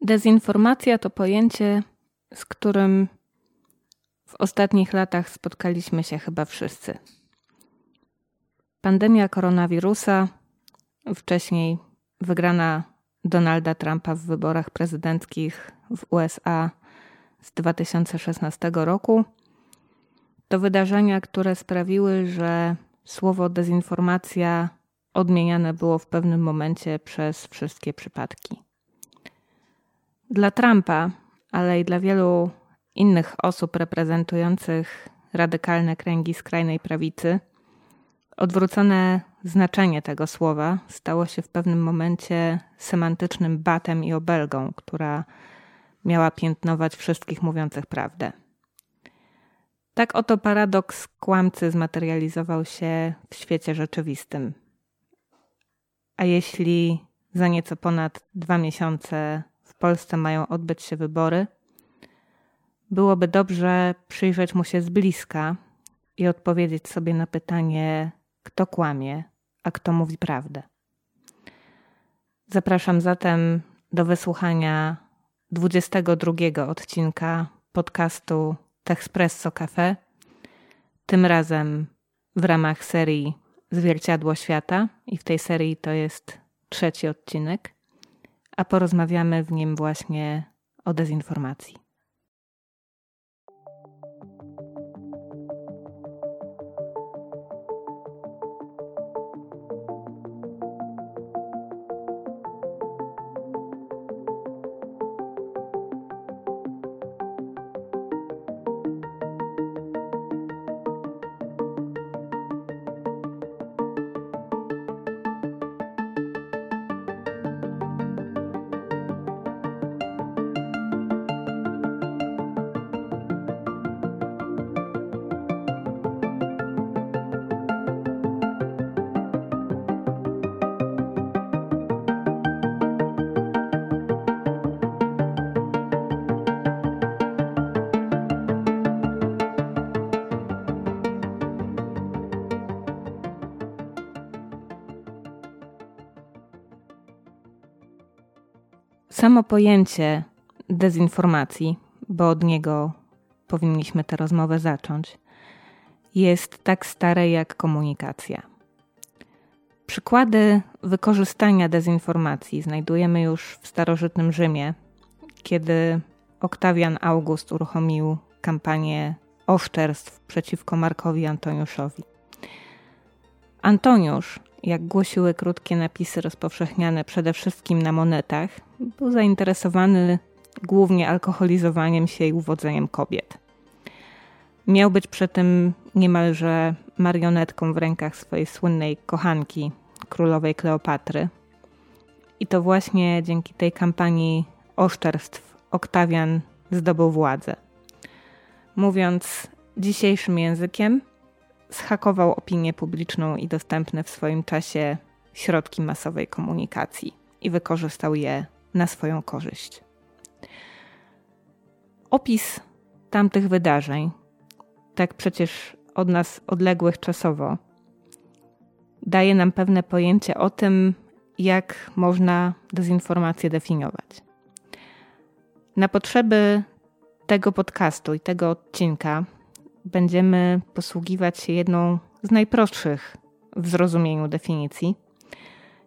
Dezinformacja to pojęcie, z którym w ostatnich latach spotkaliśmy się chyba wszyscy. Pandemia koronawirusa, wcześniej wygrana Donalda Trumpa w wyborach prezydenckich w USA z 2016 roku, to wydarzenia, które sprawiły, że słowo dezinformacja odmieniane było w pewnym momencie przez wszystkie przypadki. Dla Trumpa, ale i dla wielu innych osób reprezentujących radykalne kręgi skrajnej prawicy, odwrócone znaczenie tego słowa stało się w pewnym momencie semantycznym batem i obelgą, która miała piętnować wszystkich mówiących prawdę. Tak oto paradoks kłamcy zmaterializował się w świecie rzeczywistym. A jeśli za nieco ponad dwa miesiące Polsce mają odbyć się wybory, byłoby dobrze przyjrzeć mu się z bliska i odpowiedzieć sobie na pytanie, kto kłamie, a kto mówi prawdę. Zapraszam zatem do wysłuchania 22 odcinka podcastu Techspresso Cafe. Tym razem w ramach serii Zwierciadło Świata i w tej serii to jest trzeci odcinek, a porozmawiamy w nim właśnie o dezinformacji. Samo pojęcie dezinformacji, bo od niego powinniśmy tę rozmowę zacząć, jest tak stare jak komunikacja. Przykłady wykorzystania dezinformacji znajdujemy już w starożytnym Rzymie, kiedy Oktawian August uruchomił kampanię oszczerstw przeciwko Markowi Antoniuszowi. Antoniusz jak głosiły krótkie napisy rozpowszechniane przede wszystkim na monetach, był zainteresowany głównie alkoholizowaniem się i uwodzeniem kobiet. Miał być przy tym niemalże marionetką w rękach swojej słynnej kochanki, królowej Kleopatry. I to właśnie dzięki tej kampanii oszczerstw Oktawian zdobył władzę. Mówiąc dzisiejszym językiem, zhakował opinię publiczną i dostępne w swoim czasie środki masowej komunikacji i wykorzystał je na swoją korzyść. Opis tamtych wydarzeń, tak przecież od nas odległych czasowo, daje nam pewne pojęcie o tym, jak można dezinformację definiować. Na potrzeby tego podcastu i tego odcinka będziemy posługiwać się jedną z najprostszych w zrozumieniu definicji,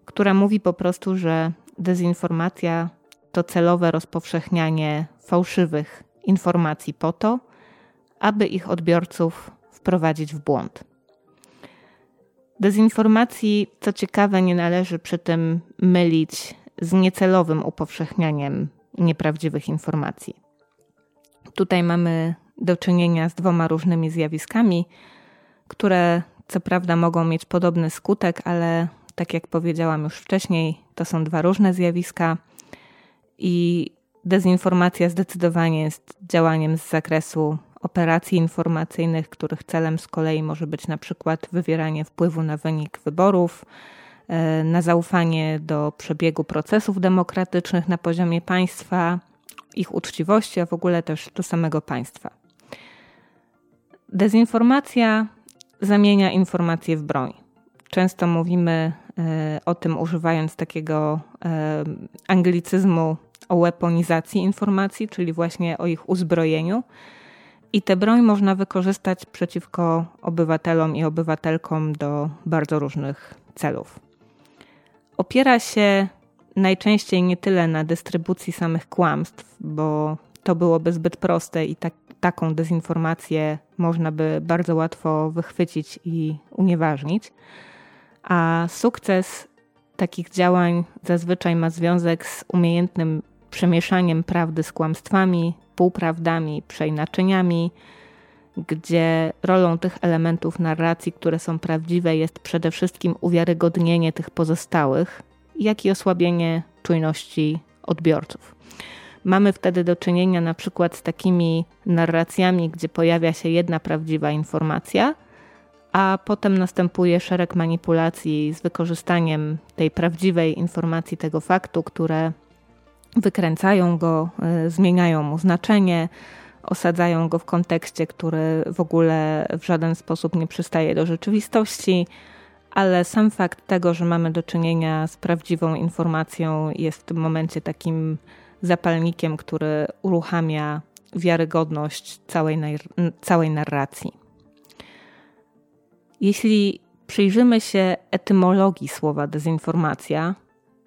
która mówi po prostu, że dezinformacja to celowe rozpowszechnianie fałszywych informacji po to, aby ich odbiorców wprowadzić w błąd. Dezinformacji, co ciekawe, nie należy przy tym mylić z niecelowym upowszechnianiem nieprawdziwych informacji. Tutaj mamy do czynienia z dwoma różnymi zjawiskami, które co prawda mogą mieć podobny skutek, ale tak jak powiedziałam już wcześniej, to są dwa różne zjawiska i dezinformacja zdecydowanie jest działaniem z zakresu operacji informacyjnych, których celem z kolei może być na przykład wywieranie wpływu na wynik wyborów, e, na zaufanie do przebiegu procesów demokratycznych na poziomie państwa, ich uczciwości, a w ogóle też do samego państwa. Dezinformacja zamienia informacje w broń. Często mówimy e, o tym używając takiego e, anglicyzmu o weaponizacji informacji, czyli właśnie o ich uzbrojeniu. I tę broń można wykorzystać przeciwko obywatelom i obywatelkom do bardzo różnych celów. Opiera się najczęściej nie tyle na dystrybucji samych kłamstw, bo to byłoby zbyt proste i tak, taką dezinformację można by bardzo łatwo wychwycić i unieważnić. A sukces takich działań zazwyczaj ma związek z umiejętnym przemieszaniem prawdy z kłamstwami, półprawdami, przeinaczeniami, gdzie rolą tych elementów narracji, które są prawdziwe, jest przede wszystkim uwiarygodnienie tych pozostałych, jak i osłabienie czujności odbiorców. Mamy wtedy do czynienia na przykład z takimi narracjami, gdzie pojawia się jedna prawdziwa informacja, a potem następuje szereg manipulacji z wykorzystaniem tej prawdziwej informacji, tego faktu, które wykręcają go, y, zmieniają mu znaczenie, osadzają go w kontekście, który w ogóle w żaden sposób nie przystaje do rzeczywistości, ale sam fakt tego, że mamy do czynienia z prawdziwą informacją, jest w tym momencie takim zapalnikiem, który uruchamia wiarygodność całej, całej narracji. Jeśli przyjrzymy się etymologii słowa dezinformacja,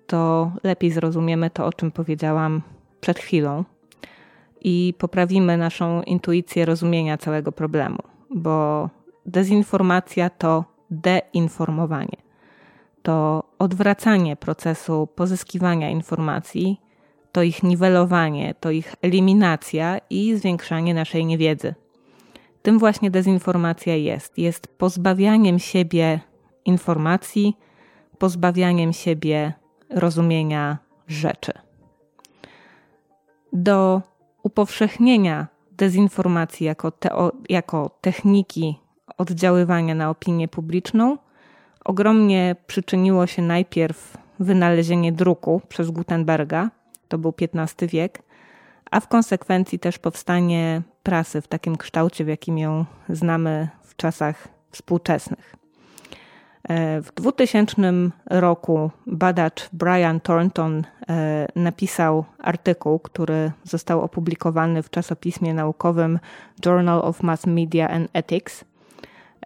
to lepiej zrozumiemy to, o czym powiedziałam przed chwilą i poprawimy naszą intuicję rozumienia całego problemu, bo dezinformacja to deinformowanie. To odwracanie procesu pozyskiwania informacji, to ich niwelowanie, to ich eliminacja i zwiększanie naszej niewiedzy. Tym właśnie dezinformacja jest. Jest pozbawianiem siebie informacji, pozbawianiem siebie rozumienia rzeczy. Do upowszechnienia dezinformacji jako, teo, jako techniki oddziaływania na opinię publiczną ogromnie przyczyniło się najpierw wynalezienie druku przez Gutenberga, to był XV wiek, a w konsekwencji też powstanie prasy w takim kształcie, w jakim ją znamy w czasach współczesnych. E, w 2000 roku badacz Brian Thornton e, napisał artykuł, który został opublikowany w czasopismie naukowym Journal of Mass Media and Ethics.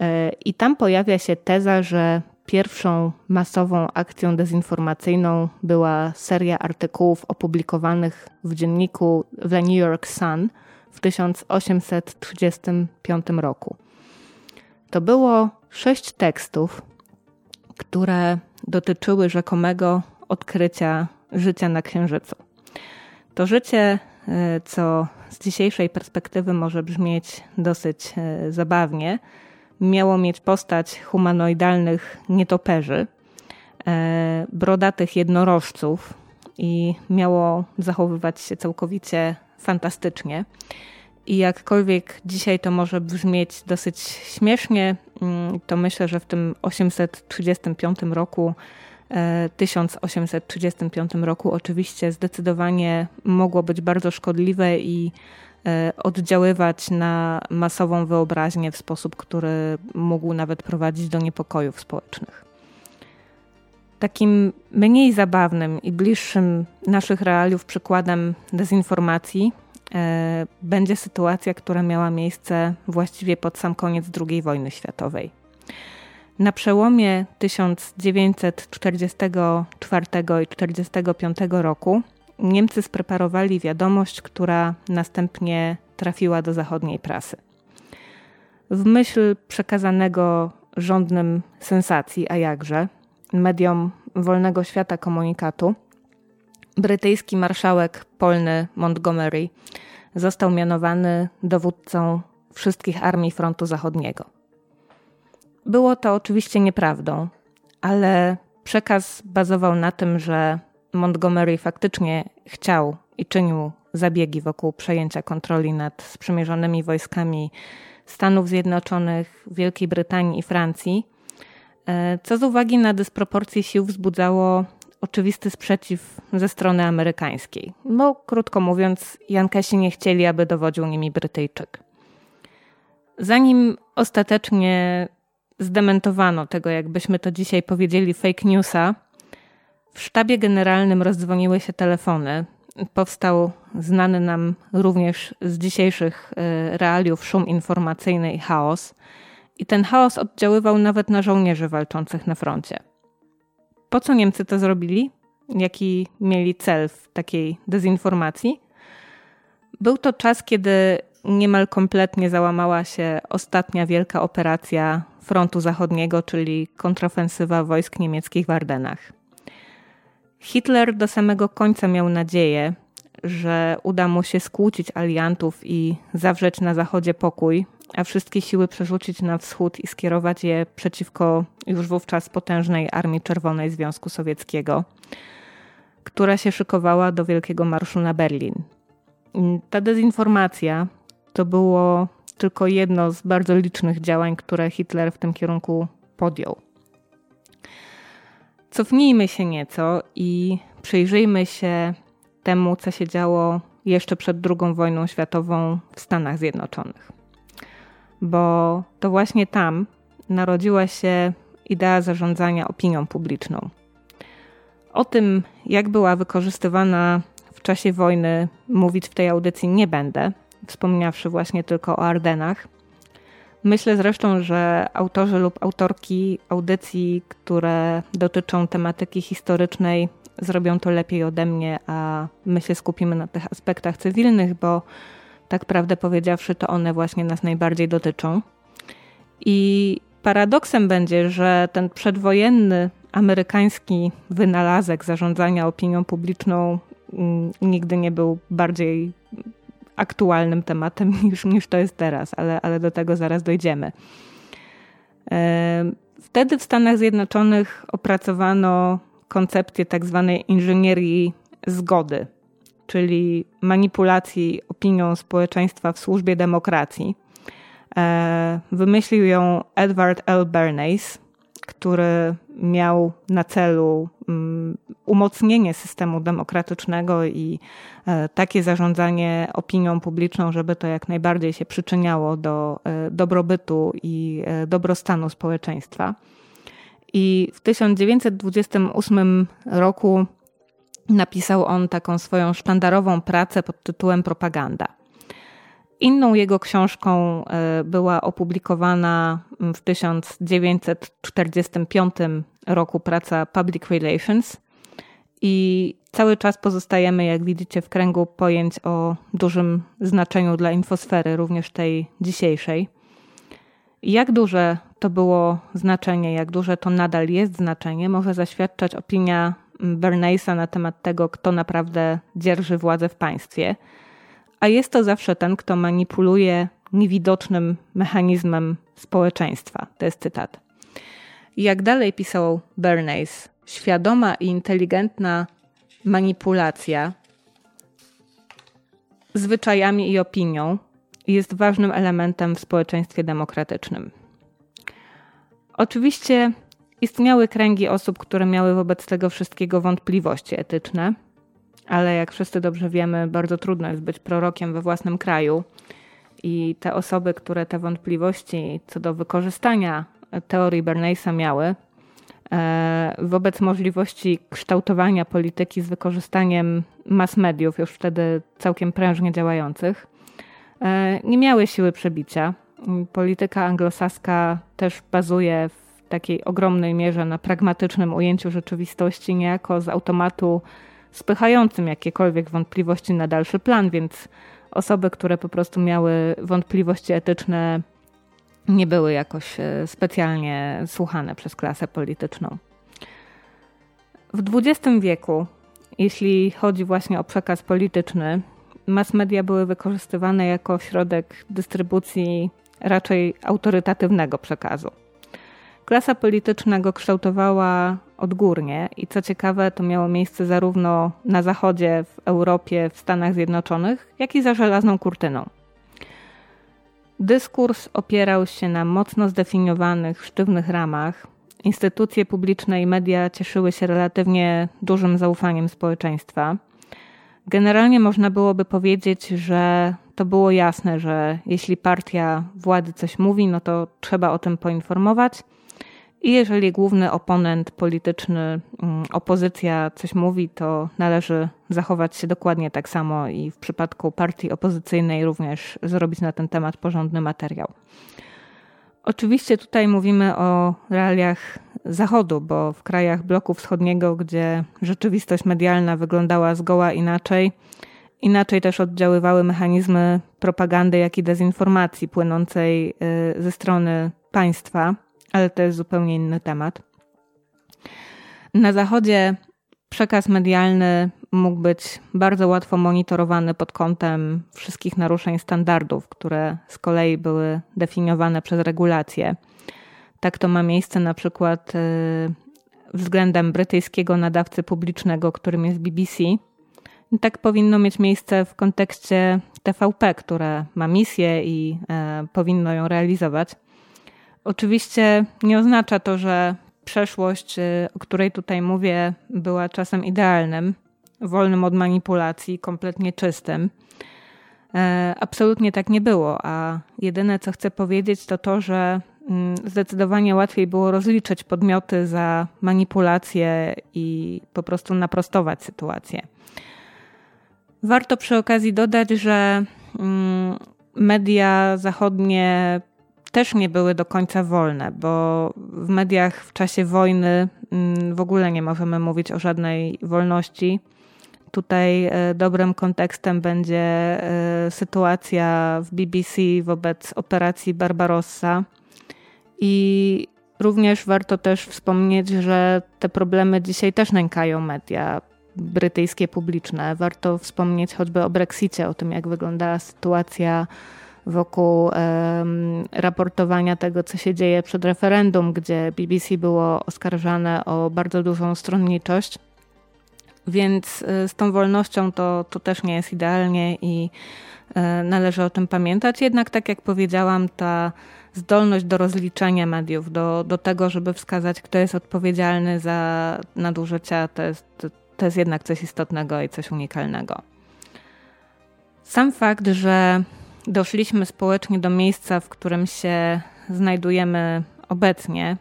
E, I tam pojawia się teza, że pierwszą masową akcją dezinformacyjną była seria artykułów opublikowanych w dzienniku The New York Sun w 1835 roku. To było sześć tekstów, które dotyczyły rzekomego odkrycia życia na Księżycu. To życie, e, co z dzisiejszej perspektywy może brzmieć dosyć e, zabawnie, miało mieć postać humanoidalnych nietoperzy, e, brodatych jednorożców i miało zachowywać się całkowicie fantastycznie. I jakkolwiek dzisiaj to może brzmieć dosyć śmiesznie, mm, to myślę, że w tym 835 roku 1835 e, roku oczywiście zdecydowanie mogło być bardzo szkodliwe i oddziaływać na masową wyobraźnię w sposób, który mógł nawet prowadzić do niepokojów społecznych. Takim mniej zabawnym i bliższym naszych realiów przykładem dezinformacji E, będzie sytuacja, która miała miejsce właściwie pod sam koniec II wojny światowej. Na przełomie 1944 i 1945 roku Niemcy spreparowali wiadomość, która następnie trafiła do zachodniej prasy. W myśl przekazanego rządnym sensacji, a jakże, mediom wolnego świata komunikatu, brytyjski marszałek polny Montgomery został mianowany dowódcą wszystkich armii frontu zachodniego. Było to oczywiście nieprawdą, ale przekaz bazował na tym, że Montgomery faktycznie chciał i czynił zabiegi wokół przejęcia kontroli nad sprzymierzonymi wojskami Stanów Zjednoczonych, Wielkiej Brytanii i Francji, e, co z uwagi na dysproporcje sił wzbudzało oczywisty sprzeciw ze strony amerykańskiej. Bo krótko mówiąc, Jankesi nie chcieli, aby dowodził nimi Brytyjczyk. Zanim ostatecznie zdementowano tego, jakbyśmy to dzisiaj powiedzieli, fake newsa, w sztabie generalnym rozdzwoniły się telefony powstał znany nam również z dzisiejszych e, realiów szum informacyjny i chaos. I ten chaos oddziaływał nawet na żołnierzy walczących na froncie. Po co Niemcy to zrobili? Jaki mieli cel w takiej dezinformacji? Był to czas, kiedy niemal kompletnie załamała się ostatnia wielka operacja frontu zachodniego, czyli kontrofensywa wojsk niemieckich w Ardenach. Hitler do samego końca miał nadzieję, że uda mu się skłócić aliantów i zawrzeć na zachodzie pokój, a wszystkie siły przerzucić na wschód i skierować je przeciwko już wówczas potężnej Armii Czerwonej Związku Sowieckiego, która się szykowała do Wielkiego Marszu na Berlin. Ta dezinformacja to było tylko jedno z bardzo licznych działań, które Hitler w tym kierunku podjął. Cofnijmy się nieco i przyjrzyjmy się temu, co się działo jeszcze przed II wojną światową w Stanach Zjednoczonych. Bo to właśnie tam narodziła się idea zarządzania opinią publiczną. O tym, jak była wykorzystywana w czasie wojny, mówić w tej audycji nie będę, wspomniawszy właśnie tylko o Ardenach. Myślę zresztą, że autorzy lub autorki audycji, które dotyczą tematyki historycznej, zrobią to lepiej ode mnie, a my się skupimy na tych aspektach cywilnych, bo tak prawdę powiedziawszy, to one właśnie nas najbardziej dotyczą. I paradoksem będzie, że ten przedwojenny amerykański wynalazek zarządzania opinią publiczną mm, nigdy nie był bardziej aktualnym tematem niż, niż to jest teraz, ale, ale do tego zaraz dojdziemy. Wtedy w Stanach Zjednoczonych opracowano koncepcję tak zwanej inżynierii zgody, czyli manipulacji opinią społeczeństwa w służbie demokracji. E, wymyślił ją Edward L. Bernays, który miał na celu mm, umocnienie systemu demokratycznego i e, takie zarządzanie opinią publiczną, żeby to jak najbardziej się przyczyniało do e, dobrobytu i e, dobrostanu społeczeństwa. I w 1928 roku napisał on taką swoją sztandarową pracę pod tytułem Propaganda. Inną jego książką e, była opublikowana w 1945 roku praca Public Relations i cały czas pozostajemy, jak widzicie, w kręgu pojęć o dużym znaczeniu dla infosfery, również tej dzisiejszej. Jak duże to było znaczenie, jak duże to nadal jest znaczenie, może zaświadczać opinia Bernaysa na temat tego, kto naprawdę dzierży władzę w państwie – a jest to zawsze ten, kto manipuluje niewidocznym mechanizmem społeczeństwa. To jest cytat. Jak dalej pisał Bernays, świadoma i inteligentna manipulacja zwyczajami i opinią jest ważnym elementem w społeczeństwie demokratycznym. Oczywiście istniały kręgi osób, które miały wobec tego wszystkiego wątpliwości etyczne – ale jak wszyscy dobrze wiemy, bardzo trudno jest być prorokiem we własnym kraju. I te osoby, które te wątpliwości co do wykorzystania teorii Bernaysa miały, e, wobec możliwości kształtowania polityki z wykorzystaniem mass mediów, już wtedy całkiem prężnie działających, e, nie miały siły przebicia. Polityka anglosaska też bazuje w takiej ogromnej mierze na pragmatycznym ujęciu rzeczywistości, niejako z automatu spychającym jakiekolwiek wątpliwości na dalszy plan, więc osoby, które po prostu miały wątpliwości etyczne, nie były jakoś e, specjalnie słuchane przez klasę polityczną. W XX wieku, jeśli chodzi właśnie o przekaz polityczny, mass media były wykorzystywane jako środek dystrybucji raczej autorytatywnego przekazu. Klasa polityczna go kształtowała odgórnie i co ciekawe, to miało miejsce zarówno na Zachodzie, w Europie, w Stanach Zjednoczonych, jak i za żelazną kurtyną. Dyskurs opierał się na mocno zdefiniowanych, sztywnych ramach. Instytucje publiczne i media cieszyły się relatywnie dużym zaufaniem społeczeństwa. Generalnie można byłoby powiedzieć, że to było jasne, że jeśli partia władzy coś mówi, no to trzeba o tym poinformować – I jeżeli główny oponent polityczny, mm, opozycja coś mówi, to należy zachować się dokładnie tak samo i w przypadku partii opozycyjnej również zrobić na ten temat porządny materiał. Oczywiście tutaj mówimy o realiach Zachodu, bo w krajach bloku wschodniego, gdzie rzeczywistość medialna wyglądała zgoła inaczej, inaczej też oddziaływały mechanizmy propagandy, jak i dezinformacji płynącej y, ze strony państwa, ale to jest zupełnie inny temat. Na Zachodzie przekaz medialny mógł być bardzo łatwo monitorowany pod kątem wszystkich naruszeń standardów, które z kolei były definiowane przez regulacje. Tak to ma miejsce na przykład y, względem brytyjskiego nadawcy publicznego, którym jest BBC. Tak powinno mieć miejsce w kontekście TVP, które ma misję i e, powinno ją realizować. Oczywiście nie oznacza to, że przeszłość, y, o której tutaj mówię, była czasem idealnym, wolnym od manipulacji, kompletnie czystym. E, absolutnie tak nie było, a jedyne co chcę powiedzieć to to, że mm, zdecydowanie łatwiej było rozliczyć podmioty za manipulacje i po prostu naprostować sytuację. Warto przy okazji dodać, że mm, media zachodnie też nie były do końca wolne, bo w mediach w czasie wojny mm, w ogóle nie możemy mówić o żadnej wolności. Tutaj e, dobrym kontekstem będzie e, sytuacja w BBC wobec operacji Barbarossa. I również warto też wspomnieć, że te problemy dzisiaj też nękają media brytyjskie publiczne. Warto wspomnieć choćby o Brexicie, o tym, jak wyglądała sytuacja wokół raportowania tego, co się dzieje przed referendum, gdzie BBC było oskarżane o bardzo dużą stronniczość. Więc e, z tą wolnością to, to też nie jest idealnie i e, należy o tym pamiętać. Jednak, tak jak powiedziałam, ta zdolność do rozliczenia mediów, do, do tego, żeby wskazać, kto jest odpowiedzialny za nadużycia, to jest, to jest jednak coś istotnego i coś unikalnego. Sam fakt, że doszliśmy społecznie do miejsca, w którym się znajdujemy obecnie,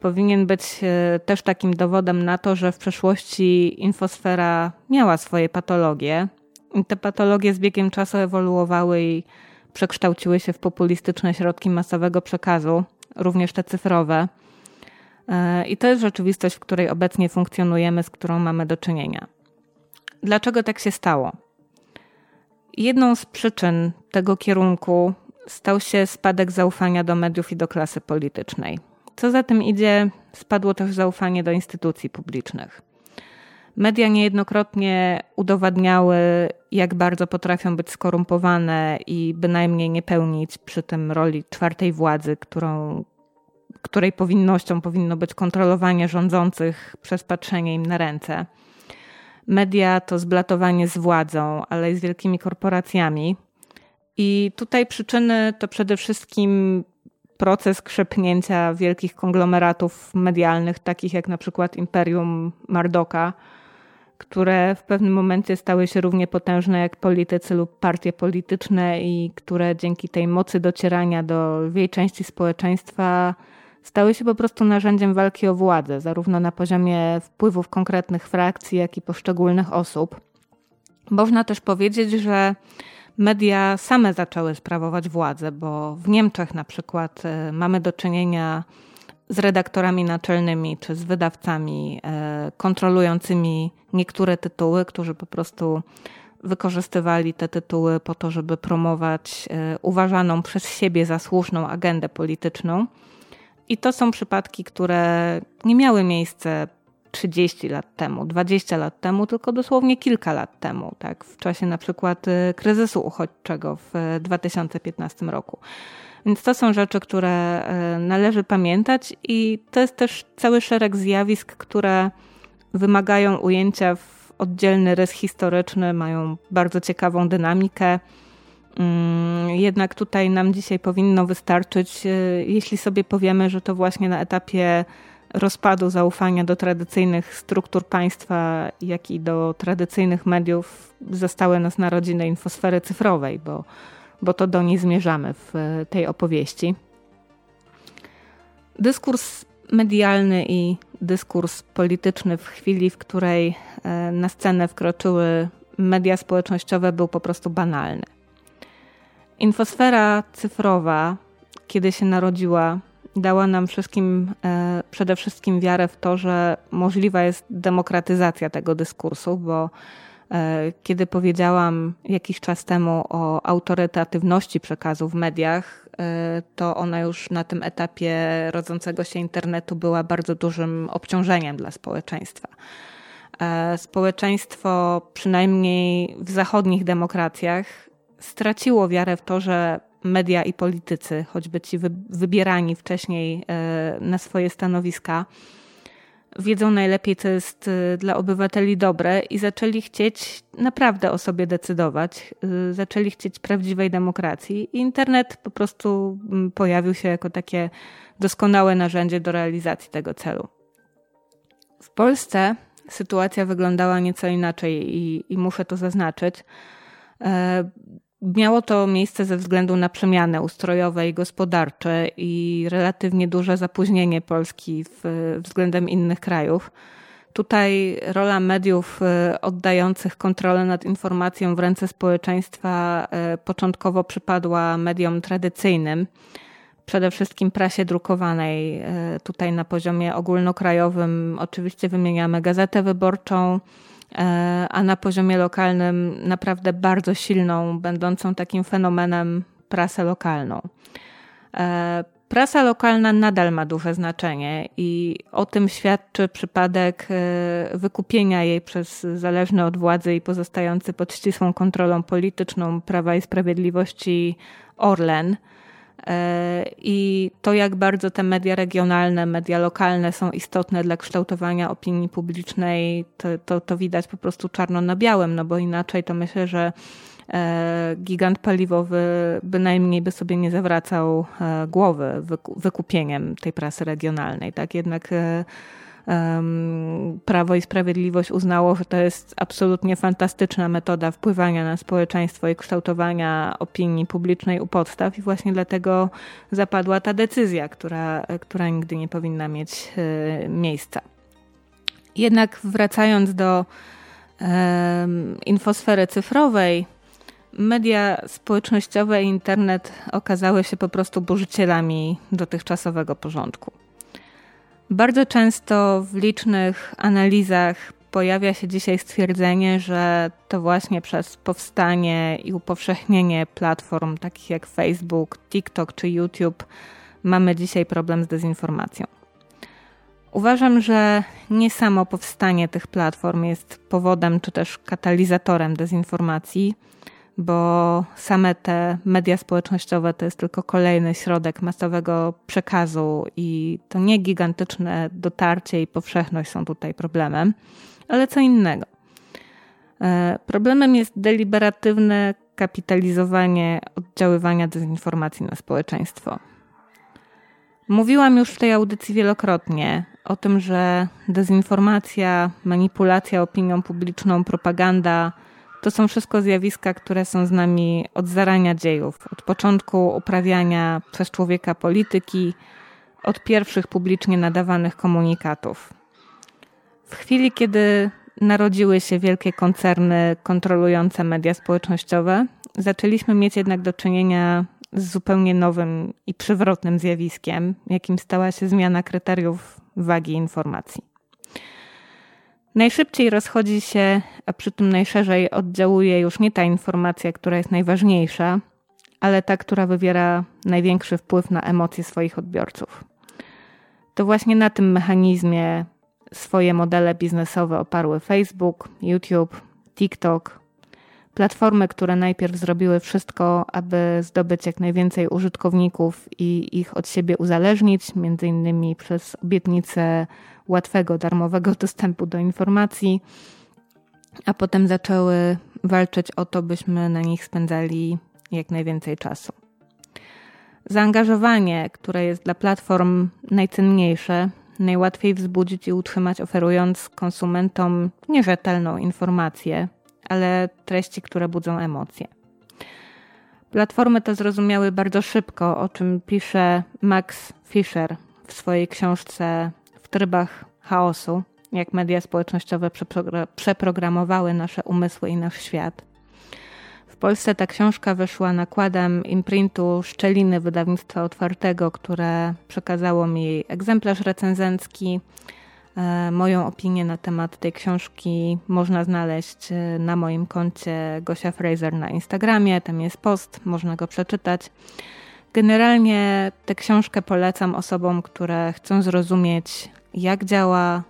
powinien być e, też takim dowodem na to, że w przeszłości infosfera miała swoje patologie. I te patologie z biegiem czasu ewoluowały i przekształciły się w populistyczne środki masowego przekazu, również te cyfrowe. E, I to jest rzeczywistość, w której obecnie funkcjonujemy, z którą mamy do czynienia. Dlaczego tak się stało? Jedną z przyczyn tego kierunku stał się spadek zaufania do mediów i do klasy politycznej. Co za tym idzie, spadło też zaufanie do instytucji publicznych. Media niejednokrotnie udowadniały, jak bardzo potrafią być skorumpowane i bynajmniej nie pełnić przy tym roli czwartej władzy, którą, której powinnością powinno być kontrolowanie rządzących przez patrzenie im na ręce. Media to zblatowanie z władzą, ale i z wielkimi korporacjami. I tutaj przyczyny to przede wszystkim proces krzepnięcia wielkich konglomeratów medialnych, takich jak na przykład Imperium Mardoka, które w pewnym momencie stały się równie potężne jak politycy lub partie polityczne i które dzięki tej mocy docierania do lwiej części społeczeństwa stały się po prostu narzędziem walki o władzę, zarówno na poziomie wpływów konkretnych frakcji, jak i poszczególnych osób. Można też powiedzieć, że media same zaczęły sprawować władzę, bo w Niemczech na przykład e, mamy do czynienia z redaktorami naczelnymi czy z wydawcami e, kontrolującymi niektóre tytuły, którzy po prostu wykorzystywali te tytuły po to, żeby promować e, uważaną przez siebie za słuszną agendę polityczną. I to są przypadki, które nie miały miejsca 30 lat temu, 20 lat temu, tylko dosłownie kilka lat temu, tak, w czasie na przykład y, kryzysu uchodźczego w 2015 roku. Więc to są rzeczy, które y, należy pamiętać, i to jest też cały szereg zjawisk, które wymagają ujęcia w oddzielny rys historyczny, mają bardzo ciekawą dynamikę. Mm, jednak tutaj nam dzisiaj powinno wystarczyć, y, jeśli sobie powiemy, że to właśnie na etapie rozpadu zaufania do tradycyjnych struktur państwa, jak i do tradycyjnych mediów zostały nas narodziny infosfery cyfrowej, bo, bo to do niej zmierzamy w tej opowieści. Dyskurs medialny i dyskurs polityczny w chwili, w której e, na scenę wkroczyły media społecznościowe, był po prostu banalny. Infosfera cyfrowa, kiedy się narodziła, dała nam wszystkim e, przede wszystkim wiarę w to, że możliwa jest demokratyzacja tego dyskursu, bo e, kiedy powiedziałam jakiś czas temu o autorytatywności przekazu w mediach, e, to ona już na tym etapie rodzącego się internetu była bardzo dużym obciążeniem dla społeczeństwa. Społeczeństwo, przynajmniej w zachodnich demokracjach, straciło wiarę w to, że media i politycy, choćby ci wybierani wcześniej e, na swoje stanowiska, wiedzą najlepiej, co jest e, dla obywateli dobre i zaczęli chcieć naprawdę o sobie decydować. E, zaczęli chcieć prawdziwej demokracji i internet po prostu pojawił się jako takie doskonałe narzędzie do realizacji tego celu. W Polsce sytuacja wyglądała nieco inaczej i, i muszę to zaznaczyć. Miało to miejsce ze względu na przemiany ustrojowe i gospodarcze i relatywnie duże zapóźnienie Polski w, względem innych krajów. Tutaj rola mediów e, oddających kontrolę nad informacją w ręce społeczeństwa e, początkowo przypadła mediom tradycyjnym, przede wszystkim prasie drukowanej. E, tutaj na poziomie ogólnokrajowym oczywiście wymieniamy Gazetę Wyborczą, a na poziomie lokalnym naprawdę bardzo silną, będącą takim fenomenem prasę lokalną. E, prasa lokalna nadal ma duże znaczenie i o tym świadczy przypadek e, wykupienia jej przez zależny od władzy i pozostający pod ścisłą kontrolą polityczną Prawa i Sprawiedliwości Orlen. E, I to, jak bardzo te media regionalne, media lokalne są istotne dla kształtowania opinii publicznej, to, to, to widać po prostu czarno na białym, no bo inaczej to myślę, że e, gigant paliwowy bynajmniej by sobie nie zawracał e, głowy wykupieniem tej prasy regionalnej. Tak jednak Prawo i Sprawiedliwość uznało, że to jest absolutnie fantastyczna metoda wpływania na społeczeństwo i kształtowania opinii publicznej u podstaw, i właśnie dlatego zapadła ta decyzja, która, która nigdy nie powinna mieć e, miejsca. Jednak wracając do infosfery cyfrowej, media społecznościowe i internet okazały się po prostu burzycielami dotychczasowego porządku. Bardzo często w licznych analizach pojawia się dzisiaj stwierdzenie, że to właśnie przez powstanie i upowszechnienie platform takich jak Facebook, TikTok czy YouTube mamy dzisiaj problem z dezinformacją. Uważam, że nie samo powstanie tych platform jest powodem czy też katalizatorem dezinformacji bo same te media społecznościowe to jest tylko kolejny środek masowego przekazu i to nie gigantyczne dotarcie i powszechność są tutaj problemem, ale co innego. E, problemem jest deliberatywne kapitalizowanie oddziaływania dezinformacji na społeczeństwo. Mówiłam już w tej audycji wielokrotnie o tym, że dezinformacja, manipulacja opinią publiczną, propaganda to są wszystko zjawiska, które są z nami od zarania dziejów, od początku uprawiania przez człowieka polityki, od pierwszych publicznie nadawanych komunikatów. W chwili, kiedy narodziły się wielkie koncerny kontrolujące media społecznościowe, zaczęliśmy mieć jednak do czynienia z zupełnie nowym i przywrotnym zjawiskiem, jakim stała się zmiana kryteriów wagi informacji. Najszybciej rozchodzi się, a przy tym najszerzej oddziałuje już nie ta informacja, która jest najważniejsza, ale ta, która wywiera największy wpływ na emocje swoich odbiorców. To właśnie na tym mechanizmie swoje modele biznesowe oparły Facebook, YouTube, TikTok, platformy, które najpierw zrobiły wszystko, aby zdobyć jak najwięcej użytkowników i ich od siebie uzależnić, między innymi przez obietnicę łatwego, darmowego dostępu do informacji, a potem zaczęły walczyć o to, byśmy na nich spędzali jak najwięcej czasu. Zaangażowanie, które jest dla platform najcenniejsze, najłatwiej wzbudzić i utrzymać, oferując konsumentom nierzetelną informację, ale treści, które budzą emocje. Platformy to zrozumiały bardzo szybko, o czym pisze Max Fischer w swojej książce trybach chaosu, jak media społecznościowe przeprogramowały nasze umysły i nasz świat. W Polsce ta książka wyszła nakładem imprintu Szczeliny Wydawnictwa Otwartego, które przekazało mi egzemplarz recenzencki. E, moją opinię na temat tej książki można znaleźć e, na moim koncie Gosia Fraser na Instagramie. Tam jest post, można go przeczytać. Generalnie tę książkę polecam osobom, które chcą zrozumieć, jak działa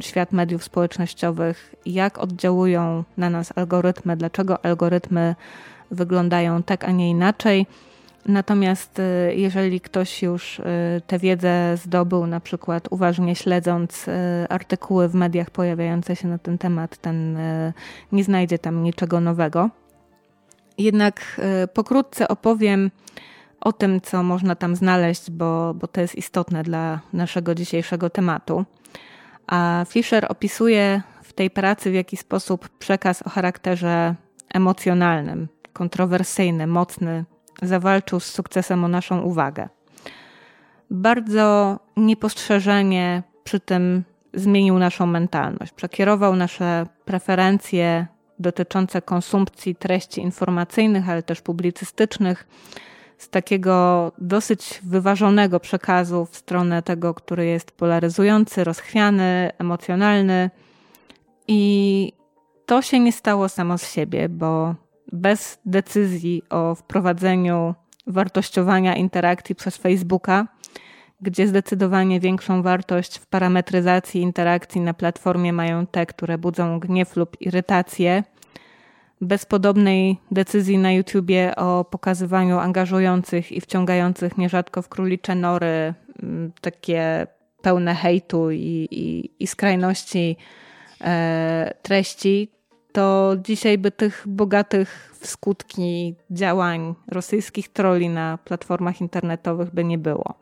świat mediów społecznościowych, jak oddziałują na nas algorytmy, dlaczego algorytmy wyglądają tak, a nie inaczej. Natomiast y, jeżeli ktoś już y, tę wiedzę zdobył, na przykład uważnie śledząc y, artykuły w mediach pojawiające się na ten temat, ten nie znajdzie tam niczego nowego. Jednak pokrótce opowiem o tym, co można tam znaleźć, bo, bo to jest istotne dla naszego dzisiejszego tematu. A Fisher opisuje w tej pracy, w jaki sposób przekaz o charakterze emocjonalnym, kontrowersyjny, mocny, zawalczył z sukcesem o naszą uwagę. Bardzo niepostrzeżenie przy tym zmienił naszą mentalność, przekierował nasze preferencje dotyczące konsumpcji treści informacyjnych, ale też publicystycznych z takiego dosyć wyważonego przekazu w stronę tego, który jest polaryzujący, rozchwiany, emocjonalny. I to się nie stało samo z siebie, bo bez decyzji o wprowadzeniu wartościowania interakcji przez Facebooka, gdzie zdecydowanie większą wartość w parametryzacji interakcji na platformie mają te, które budzą gniew lub irytację, bez podobnej decyzji na YouTubie o pokazywaniu angażujących i wciągających nierzadko w królicze nory, mm, takie pełne hejtu i, i, i skrajności e, treści, to dzisiaj by tych bogatych w skutki działań rosyjskich troli na platformach internetowych by nie było.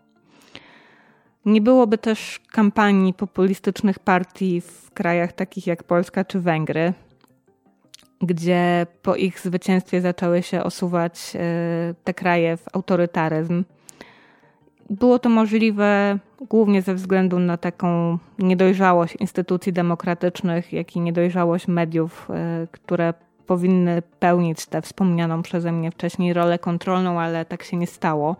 Nie byłoby też kampanii populistycznych partii w krajach takich jak Polska czy Węgry, gdzie po ich zwycięstwie zaczęły się osuwać e, te kraje w autorytaryzm. Było to możliwe głównie ze względu na taką niedojrzałość instytucji demokratycznych, jak i niedojrzałość mediów, e, które powinny pełnić tę wspomnianą przeze mnie wcześniej rolę kontrolną, ale tak się nie stało.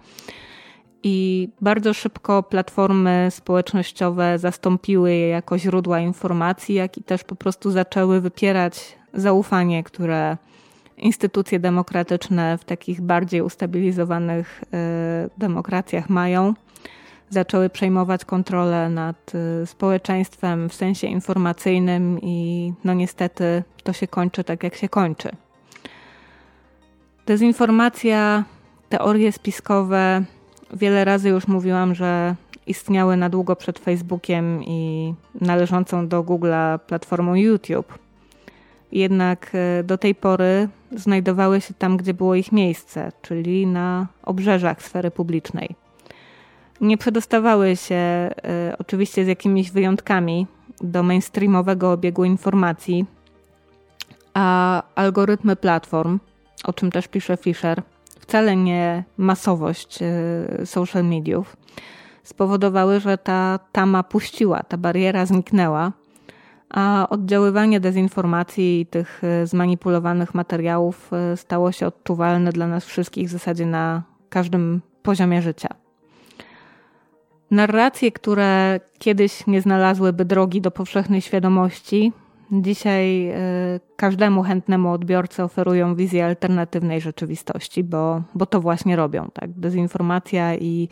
I bardzo szybko platformy społecznościowe zastąpiły je jako źródła informacji, jak i też po prostu zaczęły wypierać zaufanie, które instytucje demokratyczne w takich bardziej ustabilizowanych y, demokracjach mają. Zaczęły przejmować kontrolę nad y, społeczeństwem w sensie informacyjnym, i no niestety to się kończy tak, jak się kończy. Dezinformacja, teorie spiskowe, wiele razy już mówiłam, że istniały na długo przed Facebookiem i należącą do Google'a platformą YouTube jednak e, do tej pory znajdowały się tam, gdzie było ich miejsce, czyli na obrzeżach sfery publicznej. Nie przedostawały się, e, oczywiście z jakimiś wyjątkami, do mainstreamowego obiegu informacji, a algorytmy platform, o czym też pisze Fisher, wcale nie masowość e, social mediów, spowodowały, że ta tama puściła, ta bariera zniknęła a oddziaływanie dezinformacji i tych e, zmanipulowanych materiałów e, stało się odczuwalne dla nas wszystkich w zasadzie na każdym poziomie życia. Narracje, które kiedyś nie znalazłyby drogi do powszechnej świadomości, Dzisiaj y, każdemu chętnemu odbiorcy oferują wizję alternatywnej rzeczywistości, bo, bo to właśnie robią. Tak? Dezinformacja i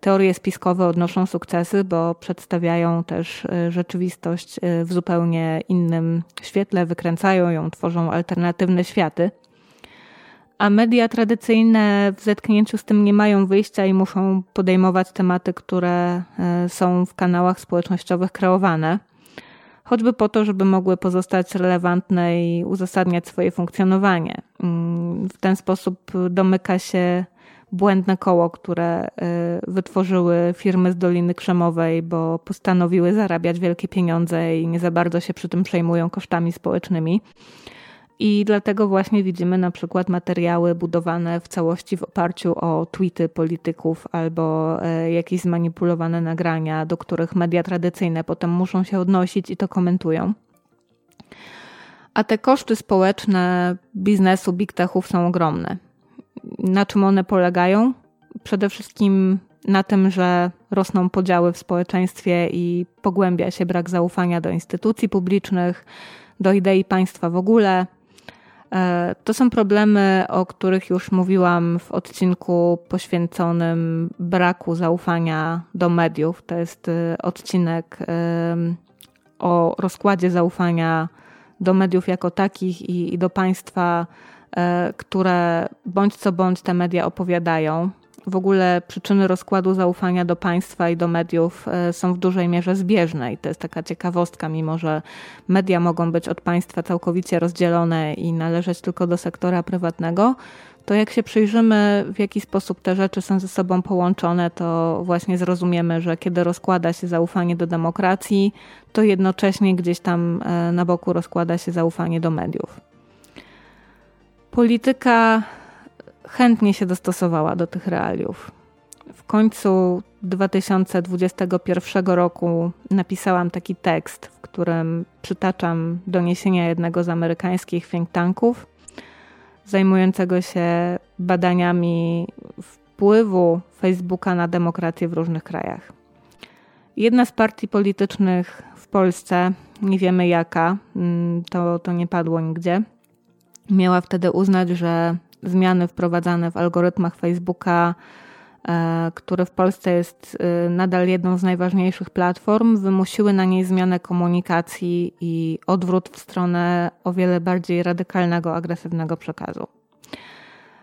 teorie spiskowe odnoszą sukcesy, bo przedstawiają też y, rzeczywistość y, w zupełnie innym świetle, wykręcają ją, tworzą alternatywne światy. A media tradycyjne w zetknięciu z tym nie mają wyjścia i muszą podejmować tematy, które są w kanałach społecznościowych kreowane choćby po to, żeby mogły pozostać relevantne i uzasadniać swoje funkcjonowanie. Mm, w ten sposób domyka się błędne koło, które y, wytworzyły firmy z Doliny Krzemowej, bo postanowiły zarabiać wielkie pieniądze i nie za bardzo się przy tym przejmują kosztami społecznymi. I dlatego właśnie widzimy na przykład materiały budowane w całości w oparciu o tweety polityków albo e, jakieś zmanipulowane nagrania, do których media tradycyjne potem muszą się odnosić i to komentują. A te koszty społeczne biznesu big techów są ogromne. Na czym one polegają? Przede wszystkim na tym, że rosną podziały w społeczeństwie i pogłębia się brak zaufania do instytucji publicznych, do idei państwa w ogóle. E, to są problemy, o których już mówiłam w odcinku poświęconym braku zaufania do mediów. To jest e, odcinek o rozkładzie zaufania do mediów jako takich i, do państwa, e, które bądź co bądź te media opowiadają. W ogóle przyczyny rozkładu zaufania do państwa i do mediów e, są w dużej mierze zbieżne i to jest taka ciekawostka, mimo że media mogą być od państwa całkowicie rozdzielone i należeć tylko do sektora prywatnego, to jak się przyjrzymy, w jaki sposób te rzeczy są ze sobą połączone, to właśnie zrozumiemy, że kiedy rozkłada się zaufanie do demokracji, to jednocześnie gdzieś tam e, na boku rozkłada się zaufanie do mediów. Polityka chętnie się dostosowała do tych realiów. W końcu 2021 roku napisałam taki tekst, w którym przytaczam doniesienia jednego z amerykańskich think tanków zajmującego się badaniami wpływu Facebooka na demokrację w różnych krajach. Jedna z partii politycznych w Polsce, nie wiemy jaka, mm, to, to nie padło nigdzie, miała wtedy uznać, że zmiany wprowadzane w algorytmach Facebooka, e, który w Polsce jest e, nadal jedną z najważniejszych platform, wymusiły na niej zmianę komunikacji i odwrót w stronę o wiele bardziej radykalnego, agresywnego przekazu.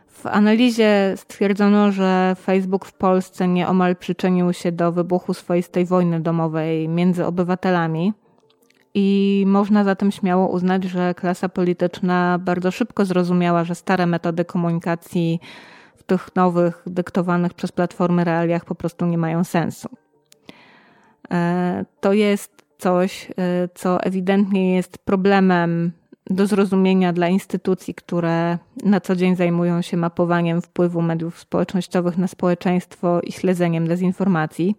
W analizie stwierdzono, że Facebook w Polsce nieomal przyczynił się do wybuchu swoistej wojny domowej między obywatelami i można zatem śmiało uznać, że klasa polityczna bardzo szybko zrozumiała, że stare metody komunikacji w tych nowych, dyktowanych przez platformy realiach po prostu nie mają sensu. E, to jest coś, e, co ewidentnie jest problemem do zrozumienia dla instytucji, które na co dzień zajmują się mapowaniem wpływu mediów społecznościowych na społeczeństwo i śledzeniem dezinformacji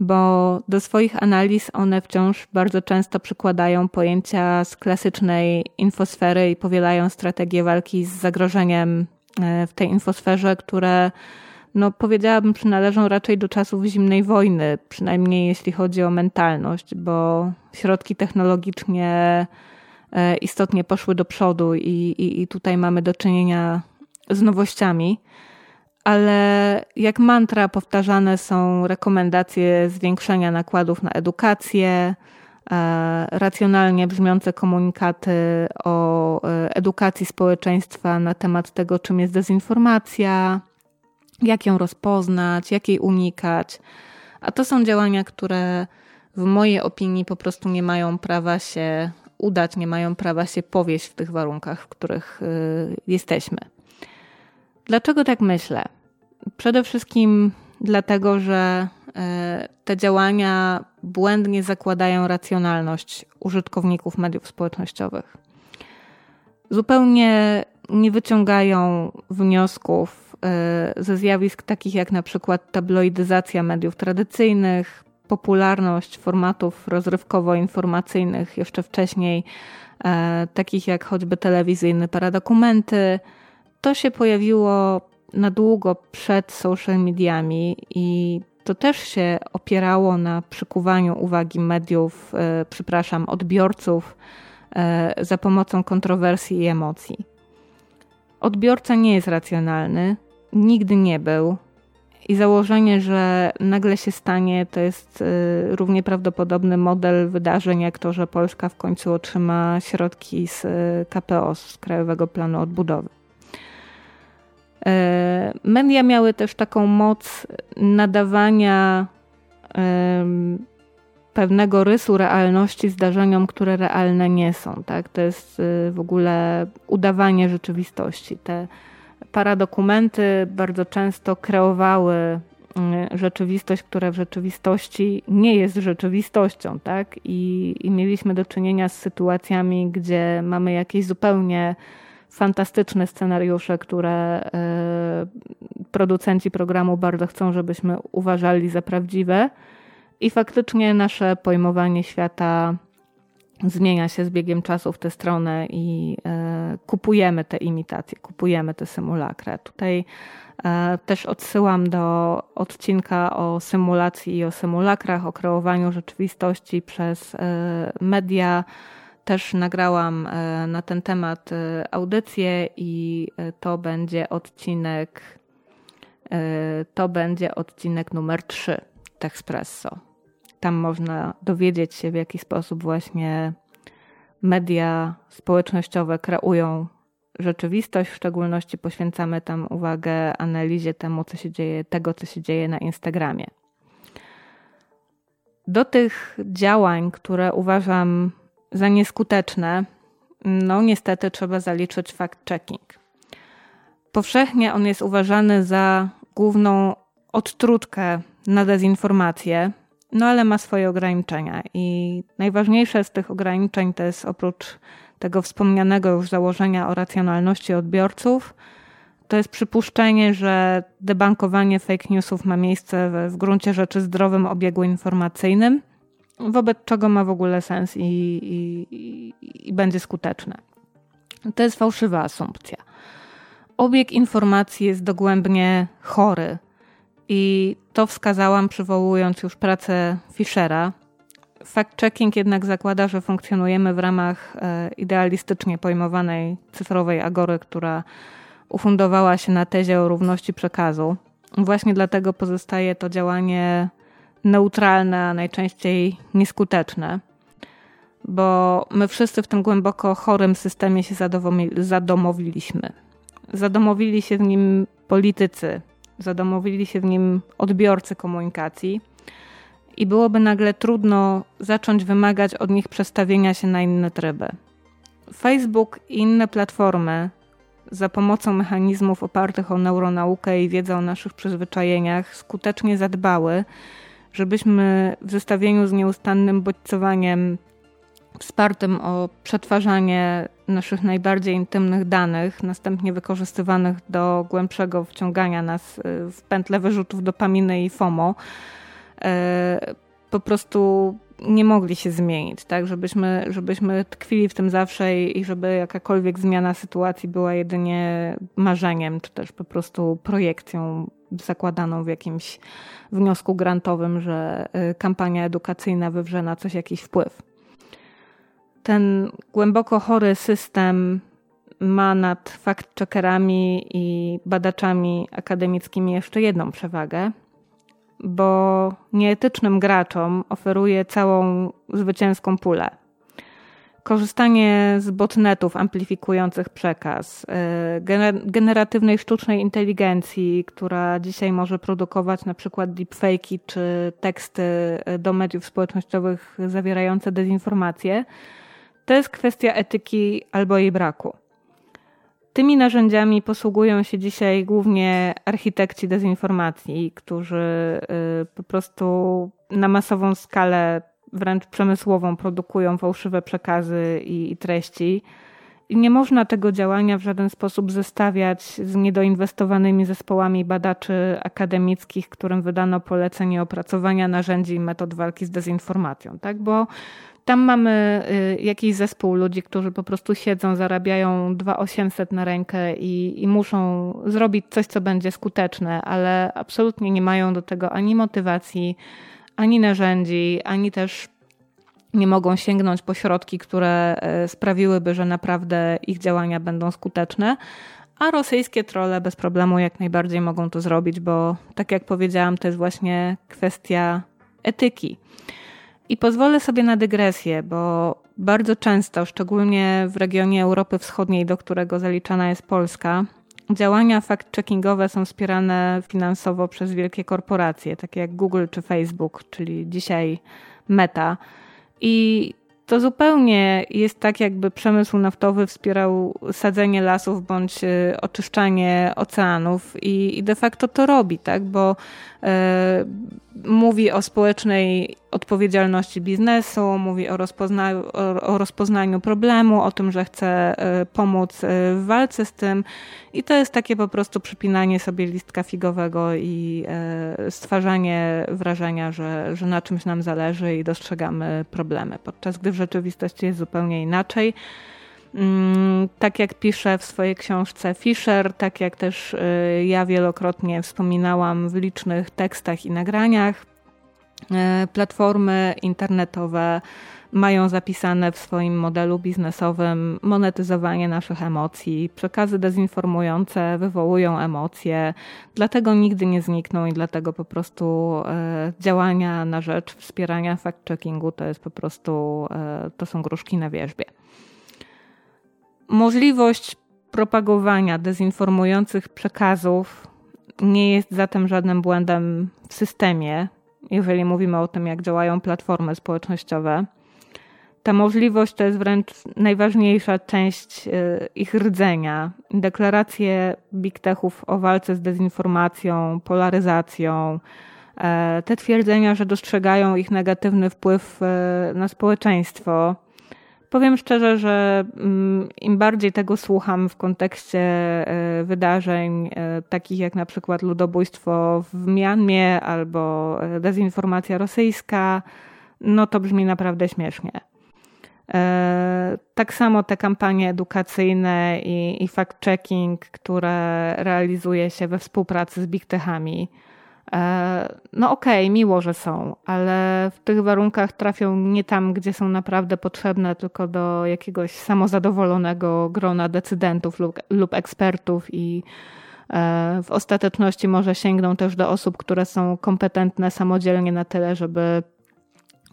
bo do swoich analiz one wciąż bardzo często przykładają pojęcia z klasycznej infosfery i powielają strategię walki z zagrożeniem e, w tej infosferze, które no powiedziałabym przynależą raczej do czasów zimnej wojny, przynajmniej jeśli chodzi o mentalność, bo środki technologicznie e, istotnie poszły do przodu i, i, i tutaj mamy do czynienia z nowościami ale jak mantra powtarzane są rekomendacje zwiększenia nakładów na edukację, e, racjonalnie brzmiące komunikaty o e, edukacji społeczeństwa na temat tego, czym jest dezinformacja, jak ją rozpoznać, jak jej unikać. A to są działania, które w mojej opinii po prostu nie mają prawa się udać, nie mają prawa się powieść w tych warunkach, w których e, jesteśmy. Dlaczego tak myślę? Przede wszystkim dlatego, że e, te działania błędnie zakładają racjonalność użytkowników mediów społecznościowych. Zupełnie nie wyciągają wniosków e, ze zjawisk takich jak na przykład tabloidyzacja mediów tradycyjnych, popularność formatów rozrywkowo-informacyjnych jeszcze wcześniej, e, takich jak choćby telewizyjne paradokumenty. To się pojawiło na długo przed social mediami i to też się opierało na przykuwaniu uwagi mediów, e, przepraszam, odbiorców e, za pomocą kontrowersji i emocji. Odbiorca nie jest racjonalny, nigdy nie był. I założenie, że nagle się stanie, to jest e, równie prawdopodobny model wydarzeń, jak to, że Polska w końcu otrzyma środki z KPO, z Krajowego Planu Odbudowy. E, media miały też taką moc nadawania pewnego rysu realności zdarzeniom, które realne nie są. Tak? To jest y, w ogóle udawanie rzeczywistości. Te paradokumenty bardzo często kreowały mm, rzeczywistość, która w rzeczywistości nie jest rzeczywistością, tak? I, I mieliśmy do czynienia z sytuacjami, gdzie mamy jakieś zupełnie fantastyczne scenariusze, które e, producenci programu bardzo chcą, żebyśmy uważali za prawdziwe. I faktycznie nasze pojmowanie świata zmienia się z biegiem czasu w tę stronę i e, kupujemy te imitacje, kupujemy te symulakra. Tutaj e, też odsyłam do odcinka o symulacji i o symulakrach, o kreowaniu rzeczywistości przez media też nagrałam e, na ten temat e, audycję i e, to będzie odcinek to będzie odcinek numer 3 Techspresso. Tam można dowiedzieć się, w jaki sposób właśnie media społecznościowe kreują rzeczywistość. W szczególności poświęcamy tam uwagę analizie temu, co się dzieje, tego, co się dzieje na Instagramie. Do tych działań, które uważam za nieskuteczne, no niestety trzeba zaliczyć fact-checking. Powszechnie on jest uważany za główną odtrutkę na dezinformację, no ale ma swoje ograniczenia. I najważniejsze z tych ograniczeń to jest oprócz tego wspomnianego już założenia o racjonalności odbiorców, to jest przypuszczenie, że debankowanie fake newsów ma miejsce w, w gruncie rzeczy zdrowym obiegu informacyjnym wobec czego ma w ogóle sens i, i, i, i będzie skuteczne. To jest fałszywa asumpcja. Obieg informacji jest dogłębnie chory i to wskazałam przywołując już pracę Fischera. Fact-checking jednak zakłada, że funkcjonujemy w ramach e, idealistycznie pojmowanej cyfrowej agory, która ufundowała się na tezie o równości przekazu. Właśnie dlatego pozostaje to działanie neutralne, a najczęściej nieskuteczne, bo my wszyscy w tym głęboko chorym systemie się zadomowiliśmy. Zadomowili się w nim politycy, zadomowili się w nim odbiorcy komunikacji i byłoby nagle trudno zacząć wymagać od nich przestawienia się na inne tryby. Facebook i inne platformy za pomocą mechanizmów opartych o neuronaukę i wiedzę o naszych przyzwyczajeniach skutecznie zadbały, żebyśmy w zestawieniu z nieustannym bodźcowaniem wspartym o przetwarzanie naszych najbardziej intymnych danych, następnie wykorzystywanych do głębszego wciągania nas y, w pętle wyrzutów dopaminy i FOMO, y, po prostu nie mogli się zmienić, tak? Żebyśmy, żebyśmy tkwili w tym zawsze i żeby jakakolwiek zmiana sytuacji była jedynie marzeniem, czy też po prostu projekcją zakładaną w jakimś wniosku grantowym, że y, kampania edukacyjna wywrze na coś jakiś wpływ. Ten głęboko chory system ma nad fact-checkerami i badaczami akademickimi jeszcze jedną przewagę, bo nieetycznym graczom oferuje całą zwycięską pulę korzystanie z botnetów amplifikujących przekaz, y, generatywnej sztucznej inteligencji, która dzisiaj może produkować na przykład deepfake'i czy teksty y, do mediów społecznościowych zawierające dezinformację, to jest kwestia etyki albo jej braku. Tymi narzędziami posługują się dzisiaj głównie architekci dezinformacji, którzy y, po prostu na masową skalę wręcz przemysłową produkują fałszywe przekazy i, i treści. I nie można tego działania w żaden sposób zestawiać z niedoinwestowanymi zespołami badaczy akademickich, którym wydano polecenie opracowania narzędzi i metod walki z dezinformacją, tak? Bo tam mamy y, jakiś zespół ludzi, którzy po prostu siedzą, zarabiają 2800 na rękę i, i muszą zrobić coś, co będzie skuteczne, ale absolutnie nie mają do tego ani motywacji, ani narzędzi, ani też nie mogą sięgnąć po środki, które e, sprawiłyby, że naprawdę ich działania będą skuteczne. A rosyjskie trole bez problemu jak najbardziej mogą to zrobić, bo tak jak powiedziałam, to jest właśnie kwestia etyki. I pozwolę sobie na dygresję, bo bardzo często, szczególnie w regionie Europy Wschodniej, do którego zaliczana jest Polska, Działania fact-checkingowe są wspierane finansowo przez wielkie korporacje, takie jak Google czy Facebook, czyli dzisiaj Meta. I to zupełnie jest tak, jakby przemysł naftowy wspierał sadzenie lasów bądź y, oczyszczanie oceanów i, i de facto to robi, tak? Bo e, mówi o społecznej odpowiedzialności biznesu, mówi o, rozpozna o, rozpoznaniu problemu, o tym, że chce e, pomóc e, w walce z tym. I to jest takie po prostu przypinanie sobie listka figowego i e, stwarzanie wrażenia, że, że na czymś nam zależy i dostrzegamy problemy, podczas gdy w rzeczywistości jest zupełnie inaczej. Mm, tak jak pisze w swojej książce Fischer, tak jak też ja wielokrotnie wspominałam w licznych tekstach i nagraniach, platformy internetowe mają zapisane w swoim modelu biznesowym monetyzowanie naszych emocji. Przekazy dezinformujące wywołują emocje, dlatego nigdy nie znikną i dlatego po prostu y, działania na rzecz wspierania fact-checkingu to jest po prostu, to są gruszki na wierzbie. Możliwość propagowania dezinformujących przekazów nie jest zatem żadnym błędem w systemie, jeżeli mówimy o tym, jak działają platformy społecznościowe. Ta możliwość to jest wręcz najważniejsza część e, ich rdzenia. Deklaracje big techów o walce z dezinformacją, polaryzacją, e, te twierdzenia, że dostrzegają ich negatywny wpływ e, na społeczeństwo Powiem szczerze, że mm, im bardziej tego słucham w kontekście e, wydarzeń e, takich jak na przykład ludobójstwo w Mianmie albo e, dezinformacja rosyjska, no to brzmi naprawdę śmiesznie. Tak samo te kampanie edukacyjne i, fact-checking, które realizuje się we współpracy z big techami, no okej, okay, miło, że są, ale w tych warunkach trafią nie tam, gdzie są naprawdę potrzebne, tylko do jakiegoś samozadowolonego grona decydentów lub, lub ekspertów i e, w ostateczności może sięgną też do osób, które są kompetentne samodzielnie na tyle, żeby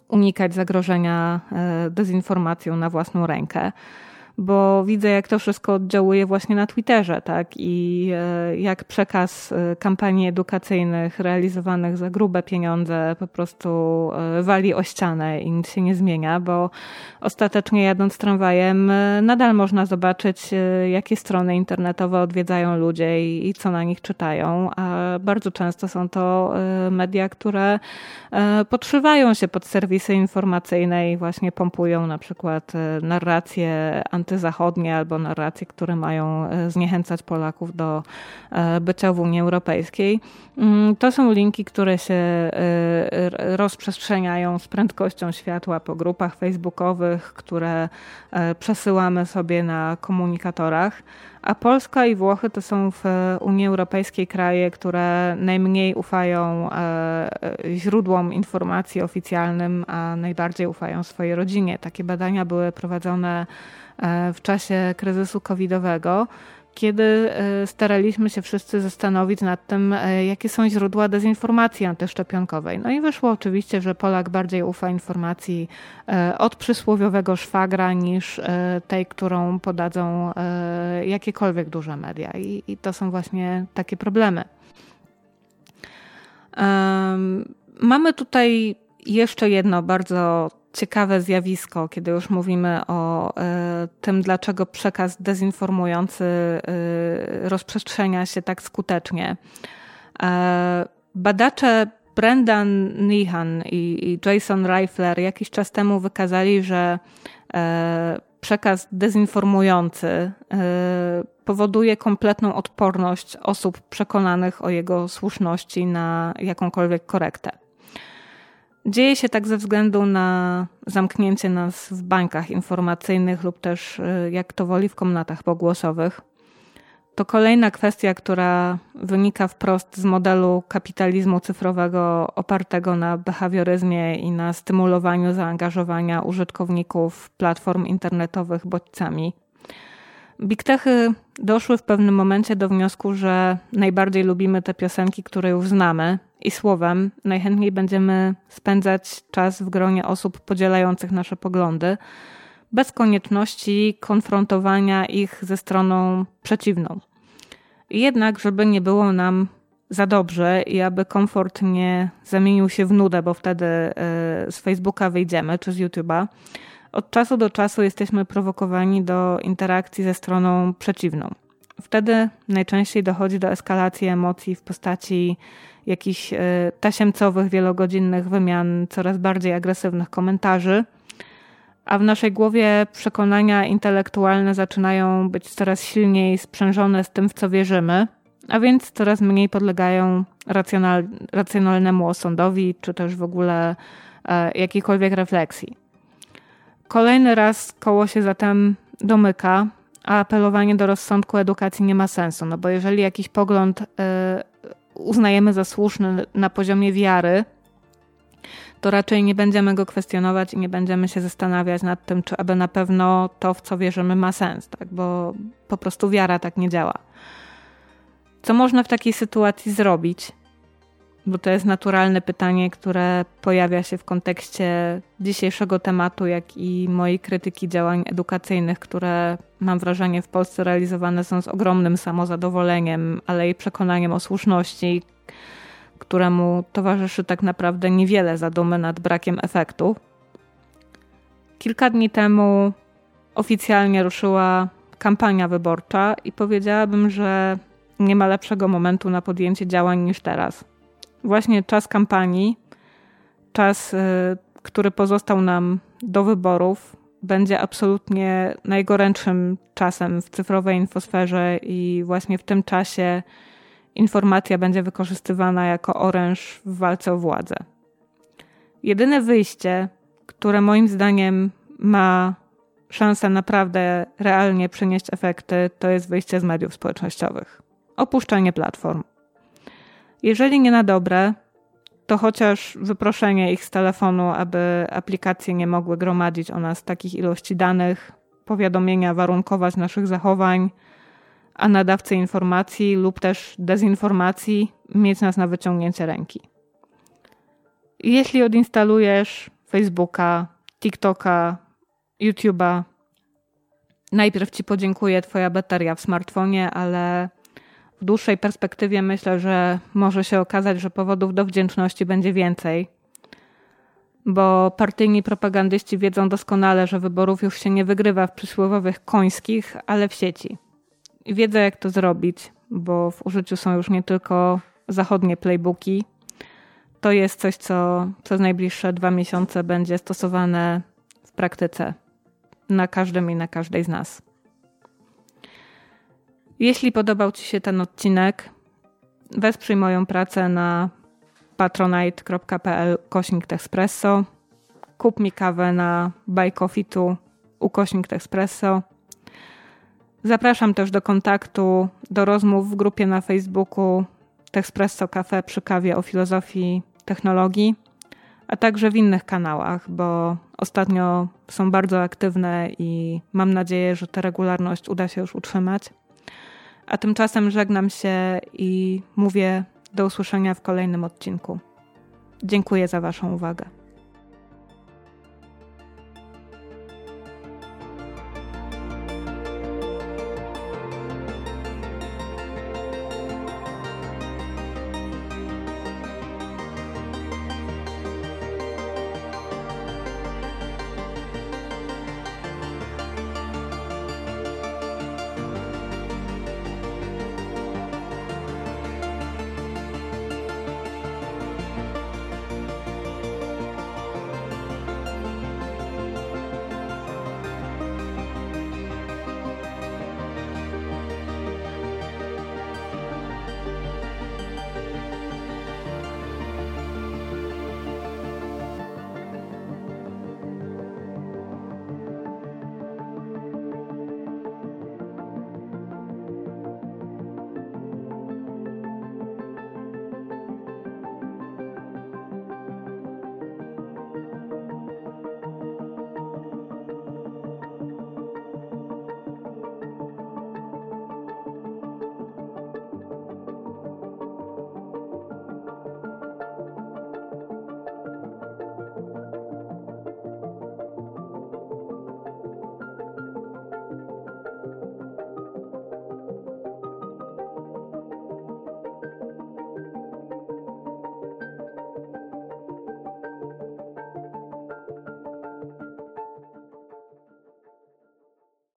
unikać zagrożenia e, dezinformacją na własną rękę bo widzę, jak to wszystko oddziałuje właśnie na Twitterze, tak? I e, jak przekaz e, kampanii edukacyjnych realizowanych za grube pieniądze po prostu e, wali o ścianę i nic się nie zmienia, bo ostatecznie jadąc tramwajem nadal można zobaczyć, jakie strony internetowe odwiedzają ludzie i, co na nich czytają, a bardzo często są to media, które podszywają się pod serwisy informacyjne i właśnie pompują na przykład narracje anty antyzachodnie albo narracje, które mają e, zniechęcać Polaków do e, bycia w Unii Europejskiej. Mm, to są linki, które się e, rozprzestrzeniają z prędkością światła po grupach facebookowych, które przesyłamy sobie na komunikatorach. A Polska i Włochy to są w Unii Europejskiej kraje, które najmniej ufają źródłom informacji oficjalnym, a najbardziej ufają swojej rodzinie. Takie badania były prowadzone w czasie kryzysu covidowego, kiedy e, staraliśmy się wszyscy zastanowić nad tym, e, jakie są źródła dezinformacji antyszczepionkowej. No i wyszło oczywiście, że Polak bardziej ufa informacji od przysłowiowego szwagra niż tej, którą podadzą jakiekolwiek duże media. I, i to są właśnie takie problemy. Mamy tutaj jeszcze jedno bardzo ciekawe zjawisko, kiedy już mówimy o e, tym, dlaczego przekaz dezinformujący e, rozprzestrzenia się tak skutecznie. E, badacze Brendan Nihan i Jason Reifler jakiś czas temu wykazali, że przekaz dezinformujący powoduje kompletną odporność osób przekonanych o jego słuszności na jakąkolwiek korektę. Dzieje się tak ze względu na zamknięcie nas w bańkach informacyjnych lub też, y, jak to woli, w komnatach pogłosowych. To kolejna kwestia, która wynika wprost z modelu kapitalizmu cyfrowego opartego na behawioryzmie i na stymulowaniu zaangażowania użytkowników platform internetowych bodźcami. Big Techy doszły w pewnym momencie do wniosku, że najbardziej lubimy te piosenki, które już znamy, i słowem najchętniej będziemy spędzać czas w gronie osób podzielających nasze poglądy, bez konieczności konfrontowania ich ze stroną przeciwną. Jednak, żeby nie było nam za dobrze i aby komfort nie zamienił się w nudę, bo wtedy y, z Facebooka wyjdziemy czy z YouTube'a, od czasu do czasu jesteśmy prowokowani do interakcji ze stroną przeciwną. Wtedy najczęściej dochodzi do eskalacji emocji w postaci jakichś e, tasiemcowych, wielogodzinnych wymian, coraz bardziej agresywnych komentarzy, a w naszej głowie przekonania intelektualne zaczynają być coraz silniej sprzężone z tym, w co wierzymy, a więc coraz mniej podlegają racjonal, racjonalnemu osądowi, czy też w ogóle e, jakiejkolwiek refleksji. Kolejny raz koło się zatem domyka, a apelowanie do rozsądku edukacji nie ma sensu, no bo jeżeli jakiś pogląd y, uznajemy za słuszny na poziomie wiary, to raczej nie będziemy go kwestionować i nie będziemy się zastanawiać nad tym, czy aby na pewno to, w co wierzymy, ma sens, tak? bo po prostu wiara tak nie działa. Co można w takiej sytuacji zrobić? Bo to jest naturalne pytanie, które pojawia się w kontekście dzisiejszego tematu, jak i mojej krytyki działań edukacyjnych, które mam wrażenie w Polsce realizowane są z ogromnym samozadowoleniem, ale i przekonaniem o słuszności, któremu towarzyszy tak naprawdę niewiele zadumy nad brakiem efektu. Kilka dni temu oficjalnie ruszyła kampania wyborcza i powiedziałabym, że nie ma lepszego momentu na podjęcie działań niż teraz właśnie czas kampanii, czas, y, który pozostał nam do wyborów, będzie absolutnie najgorętszym czasem w cyfrowej infosferze i właśnie w tym czasie informacja będzie wykorzystywana jako oręż w walce o władzę. Jedyne wyjście, które moim zdaniem ma szansę naprawdę realnie przynieść efekty, to jest wyjście z mediów społecznościowych. Opuszczenie platform. Jeżeli nie na dobre, to chociaż wyproszenie ich z telefonu, aby aplikacje nie mogły gromadzić o nas takich ilości danych, powiadomienia warunkować naszych zachowań, a nadawcy informacji lub też dezinformacji mieć nas na wyciągnięcie ręki. Jeśli odinstalujesz Facebooka, TikToka, YouTube'a, najpierw ci podziękuję Twoja bateria w smartfonie, ale w dłuższej perspektywie myślę, że może się okazać, że powodów do wdzięczności będzie więcej. Bo partyjni propagandyści wiedzą doskonale, że wyborów już się nie wygrywa w przysłowiowych końskich, ale w sieci. I wiedzą, jak to zrobić, bo w użyciu są już nie tylko zachodnie playbooki. To jest coś, co przez najbliższe dwa miesiące będzie stosowane w praktyce na każdym i na każdej z nas. Jeśli podobał Ci się ten odcinek, wesprzyj moją pracę na patronite.pl kośnik Espresso. Kup mi kawę na bajkofitu ukośnik Espresso. Zapraszam też do kontaktu, do rozmów w grupie na Facebooku Espresso Cafe przy kawie o filozofii technologii, a także w innych kanałach, bo ostatnio są bardzo aktywne i mam nadzieję, że tę regularność uda się już utrzymać. A tymczasem żegnam się i mówię do usłyszenia w kolejnym odcinku. Dziękuję za Waszą uwagę.